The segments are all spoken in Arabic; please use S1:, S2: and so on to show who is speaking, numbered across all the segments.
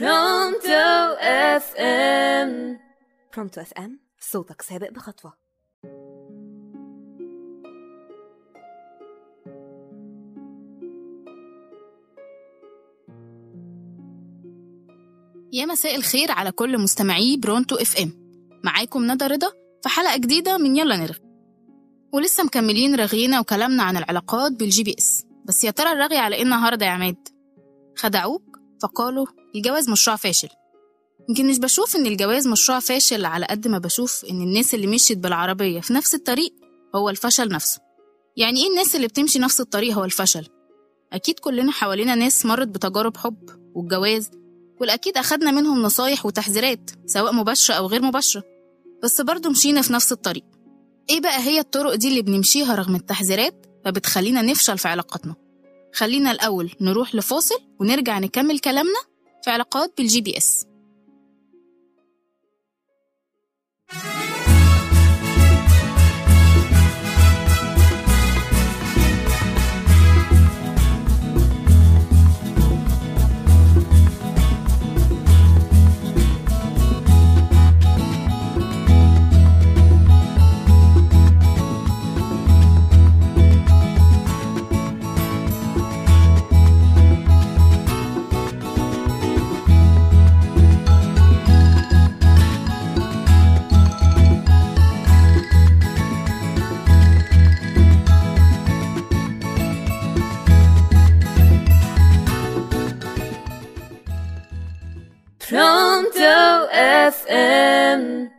S1: Pronto
S2: FM Pronto FM صوتك سابق بخطوة.
S3: يا مساء الخير على كل مستمعي Pronto FM معاكم ندى رضا في حلقة جديدة من يلا نرغي ولسه مكملين رغينا وكلامنا عن العلاقات بال GPS بس يا ترى الرغي على إيه النهارده يا عماد؟ خدعوك؟ فقالوا الجواز مشروع فاشل. يمكن مش بشوف إن الجواز مشروع فاشل على قد ما بشوف إن الناس اللي مشيت بالعربية في نفس الطريق هو الفشل نفسه. يعني إيه الناس اللي بتمشي نفس الطريق هو الفشل؟ أكيد كلنا حوالينا ناس مرت بتجارب حب والجواز والأكيد أخدنا منهم نصايح وتحذيرات سواء مباشرة أو غير مباشرة. بس برضه مشينا في نفس الطريق. إيه بقى هي الطرق دي اللي بنمشيها رغم التحذيرات فبتخلينا نفشل في علاقاتنا؟ خلينا الأول نروح لفاصل ونرجع نكمل كلامنا في علاقات
S1: بال GPS Pronto
S2: FM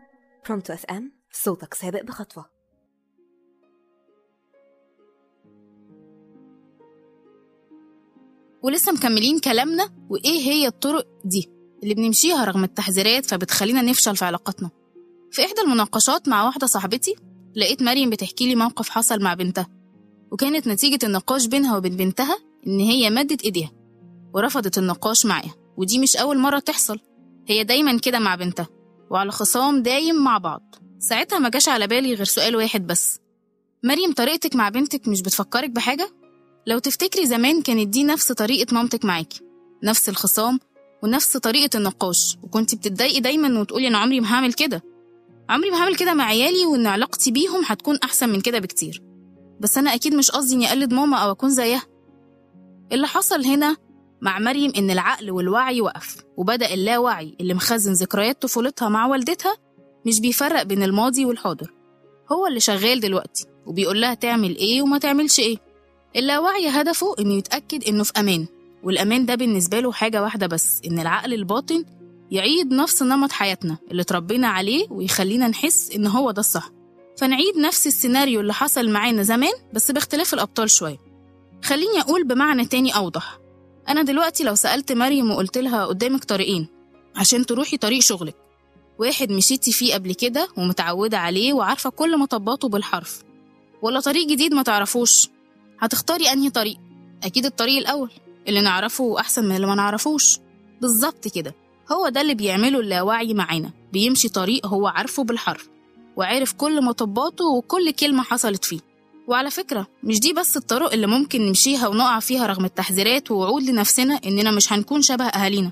S2: Pronto FM صوتك سابق بخطوة.
S3: ولسه مكملين كلامنا وإيه هي الطرق دي؟ اللي بنمشيها رغم التحذيرات فبتخلينا نفشل في علاقاتنا. في إحدى المناقشات مع واحدة صاحبتي لقيت مريم بتحكي لي موقف حصل مع بنتها. وكانت نتيجة النقاش بينها وبين بنتها إن هي مدت إيديها ورفضت النقاش معاها ودي مش أول مرة تحصل. هي دايما كده مع بنتها وعلى خصام دايم مع بعض. ساعتها ما جاش على بالي غير سؤال واحد بس. مريم طريقتك مع بنتك مش بتفكرك بحاجة؟ لو تفتكري زمان كانت دي نفس طريقة مامتك معاكي نفس الخصام ونفس طريقة النقاش وكنت بتتضايقي دايما وتقولي أنا عمري ما هعمل كده. عمري ما هعمل كده مع عيالي وإن علاقتي بيهم هتكون أحسن من كده بكتير. بس أنا أكيد مش قصدي إني أقلد ماما أو أكون زيها. اللي حصل هنا مع مريم إن العقل والوعي وقف وبدأ اللاوعي اللي مخزن ذكريات طفولتها مع والدتها مش بيفرق بين الماضي والحاضر. هو اللي شغال دلوقتي وبيقول لها تعمل إيه وما تعملش إيه. اللاوعي هدفه إنه يتأكد إنه في أمان والأمان ده بالنسبة له حاجة واحدة بس إن العقل الباطن يعيد نفس نمط حياتنا اللي اتربينا عليه ويخلينا نحس إن هو ده الصح. فنعيد نفس السيناريو اللي حصل معانا زمان بس باختلاف الأبطال شوية. خليني أقول بمعنى تاني أوضح. أنا دلوقتي لو سألت مريم وقلت لها قدامك طريقين عشان تروحي طريق شغلك واحد مشيتي فيه قبل كده ومتعودة عليه وعارفة كل مطباته بالحرف ولا طريق جديد ما تعرفوش؟ هتختاري أنهي طريق؟ أكيد الطريق الأول اللي نعرفه أحسن من اللي ما نعرفوش. بالظبط كده هو ده اللي بيعمله اللاوعي معانا بيمشي طريق هو عارفه بالحرف وعارف كل مطباته وكل كلمة حصلت فيه. وعلى فكرة مش دي بس الطرق اللي ممكن نمشيها ونقع فيها رغم التحذيرات ووعود لنفسنا إننا مش هنكون شبه أهالينا.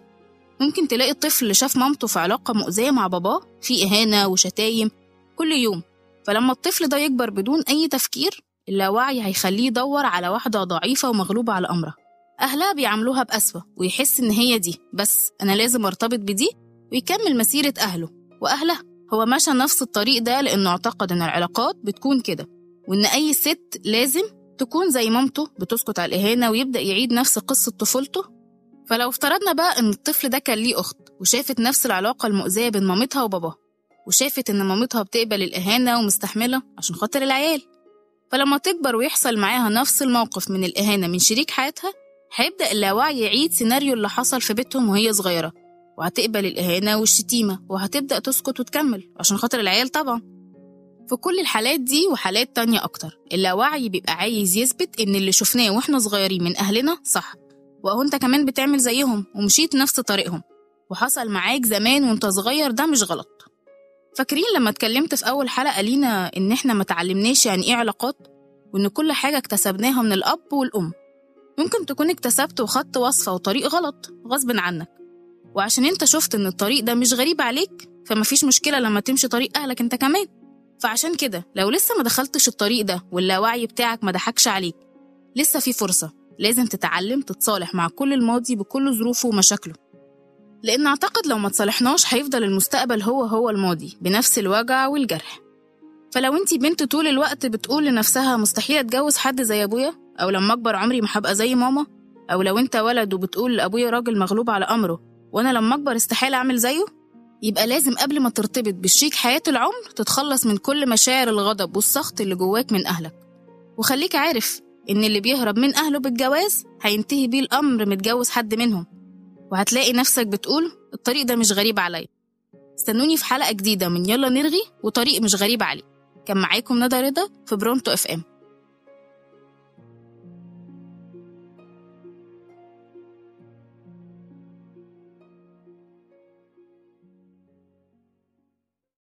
S3: ممكن تلاقي الطفل اللي شاف مامته في علاقة مؤذية مع باباه في إهانة وشتايم كل يوم. فلما الطفل ده يكبر بدون أي تفكير اللاوعي هيخليه يدور على واحدة ضعيفة ومغلوبة على أمرها. أهلها بيعاملوها بأسوأ ويحس إن هي دي بس أنا لازم أرتبط بدي ويكمل مسيرة أهله. وأهلها هو مشى نفس الطريق ده لأنه اعتقد إن العلاقات بتكون كده. وإن أي ست لازم تكون زي مامته بتسكت على الإهانة ويبدأ يعيد نفس قصة طفولته. فلو افترضنا بقى إن الطفل ده كان ليه أخت وشافت نفس العلاقة المؤذية بين مامتها وباباها وشافت إن مامتها بتقبل الإهانة ومستحملة عشان خاطر العيال. فلما تكبر ويحصل معاها نفس الموقف من الإهانة من شريك حياتها هيبدأ اللاوعي يعيد سيناريو اللي حصل في بيتهم وهي صغيرة وهتقبل الإهانة والشتيمة وهتبدأ تسكت وتكمل عشان خاطر العيال طبعا. في كل الحالات دي وحالات تانية أكتر. اللاوعي بيبقى عايز يثبت إن اللي شفناه وإحنا صغيرين من أهلنا صح وأهو أنت كمان بتعمل زيهم ومشيت نفس طريقهم وحصل معاك زمان وأنت صغير ده مش غلط. فاكرين لما اتكلمت في أول حلقة لينا إن إحنا ما تعلمناش يعني إيه علاقات؟ وإن كل حاجة اكتسبناها من الأب والأم. ممكن تكون اكتسبت وخدت وصفة وطريق غلط غصب عنك. وعشان أنت شفت إن الطريق ده مش غريب عليك فمفيش مشكلة لما تمشي طريق أهلك أنت كمان. فعشان كده لو لسه ما دخلتش الطريق ده واللاوعي بتاعك ما ضحكش عليك لسه في فرصة. لازم تتعلم تتصالح مع كل الماضي بكل ظروفه ومشاكله. لأن أعتقد لو ما تصالحناش هيفضل المستقبل هو هو الماضي بنفس الوجع والجرح. فلو انتي بنت طول الوقت بتقول لنفسها مستحيل أتجوز حد زي أبويا؟ أو لما أكبر عمري ما هبقى زي ماما؟ أو لو انت ولد وبتقول لأبويا راجل مغلوب على أمره وأنا لما أكبر استحيل أعمل زيه؟ يبقى لازم قبل ما ترتبط بشريك حياة العمر تتخلص من كل مشاعر الغضب والسخط اللي جواك من أهلك. وخليك عارف إن اللي بيهرب من أهله بالجواز هينتهي بيه الأمر متجوز حد منهم. وهتلاقي نفسك بتقول الطريق ده مش غريب عليا. استنوني في حلقة جديدة من يلا نرغي وطريق مش غريب عليك. كان معاكم ندى رضا في برونتو اف ام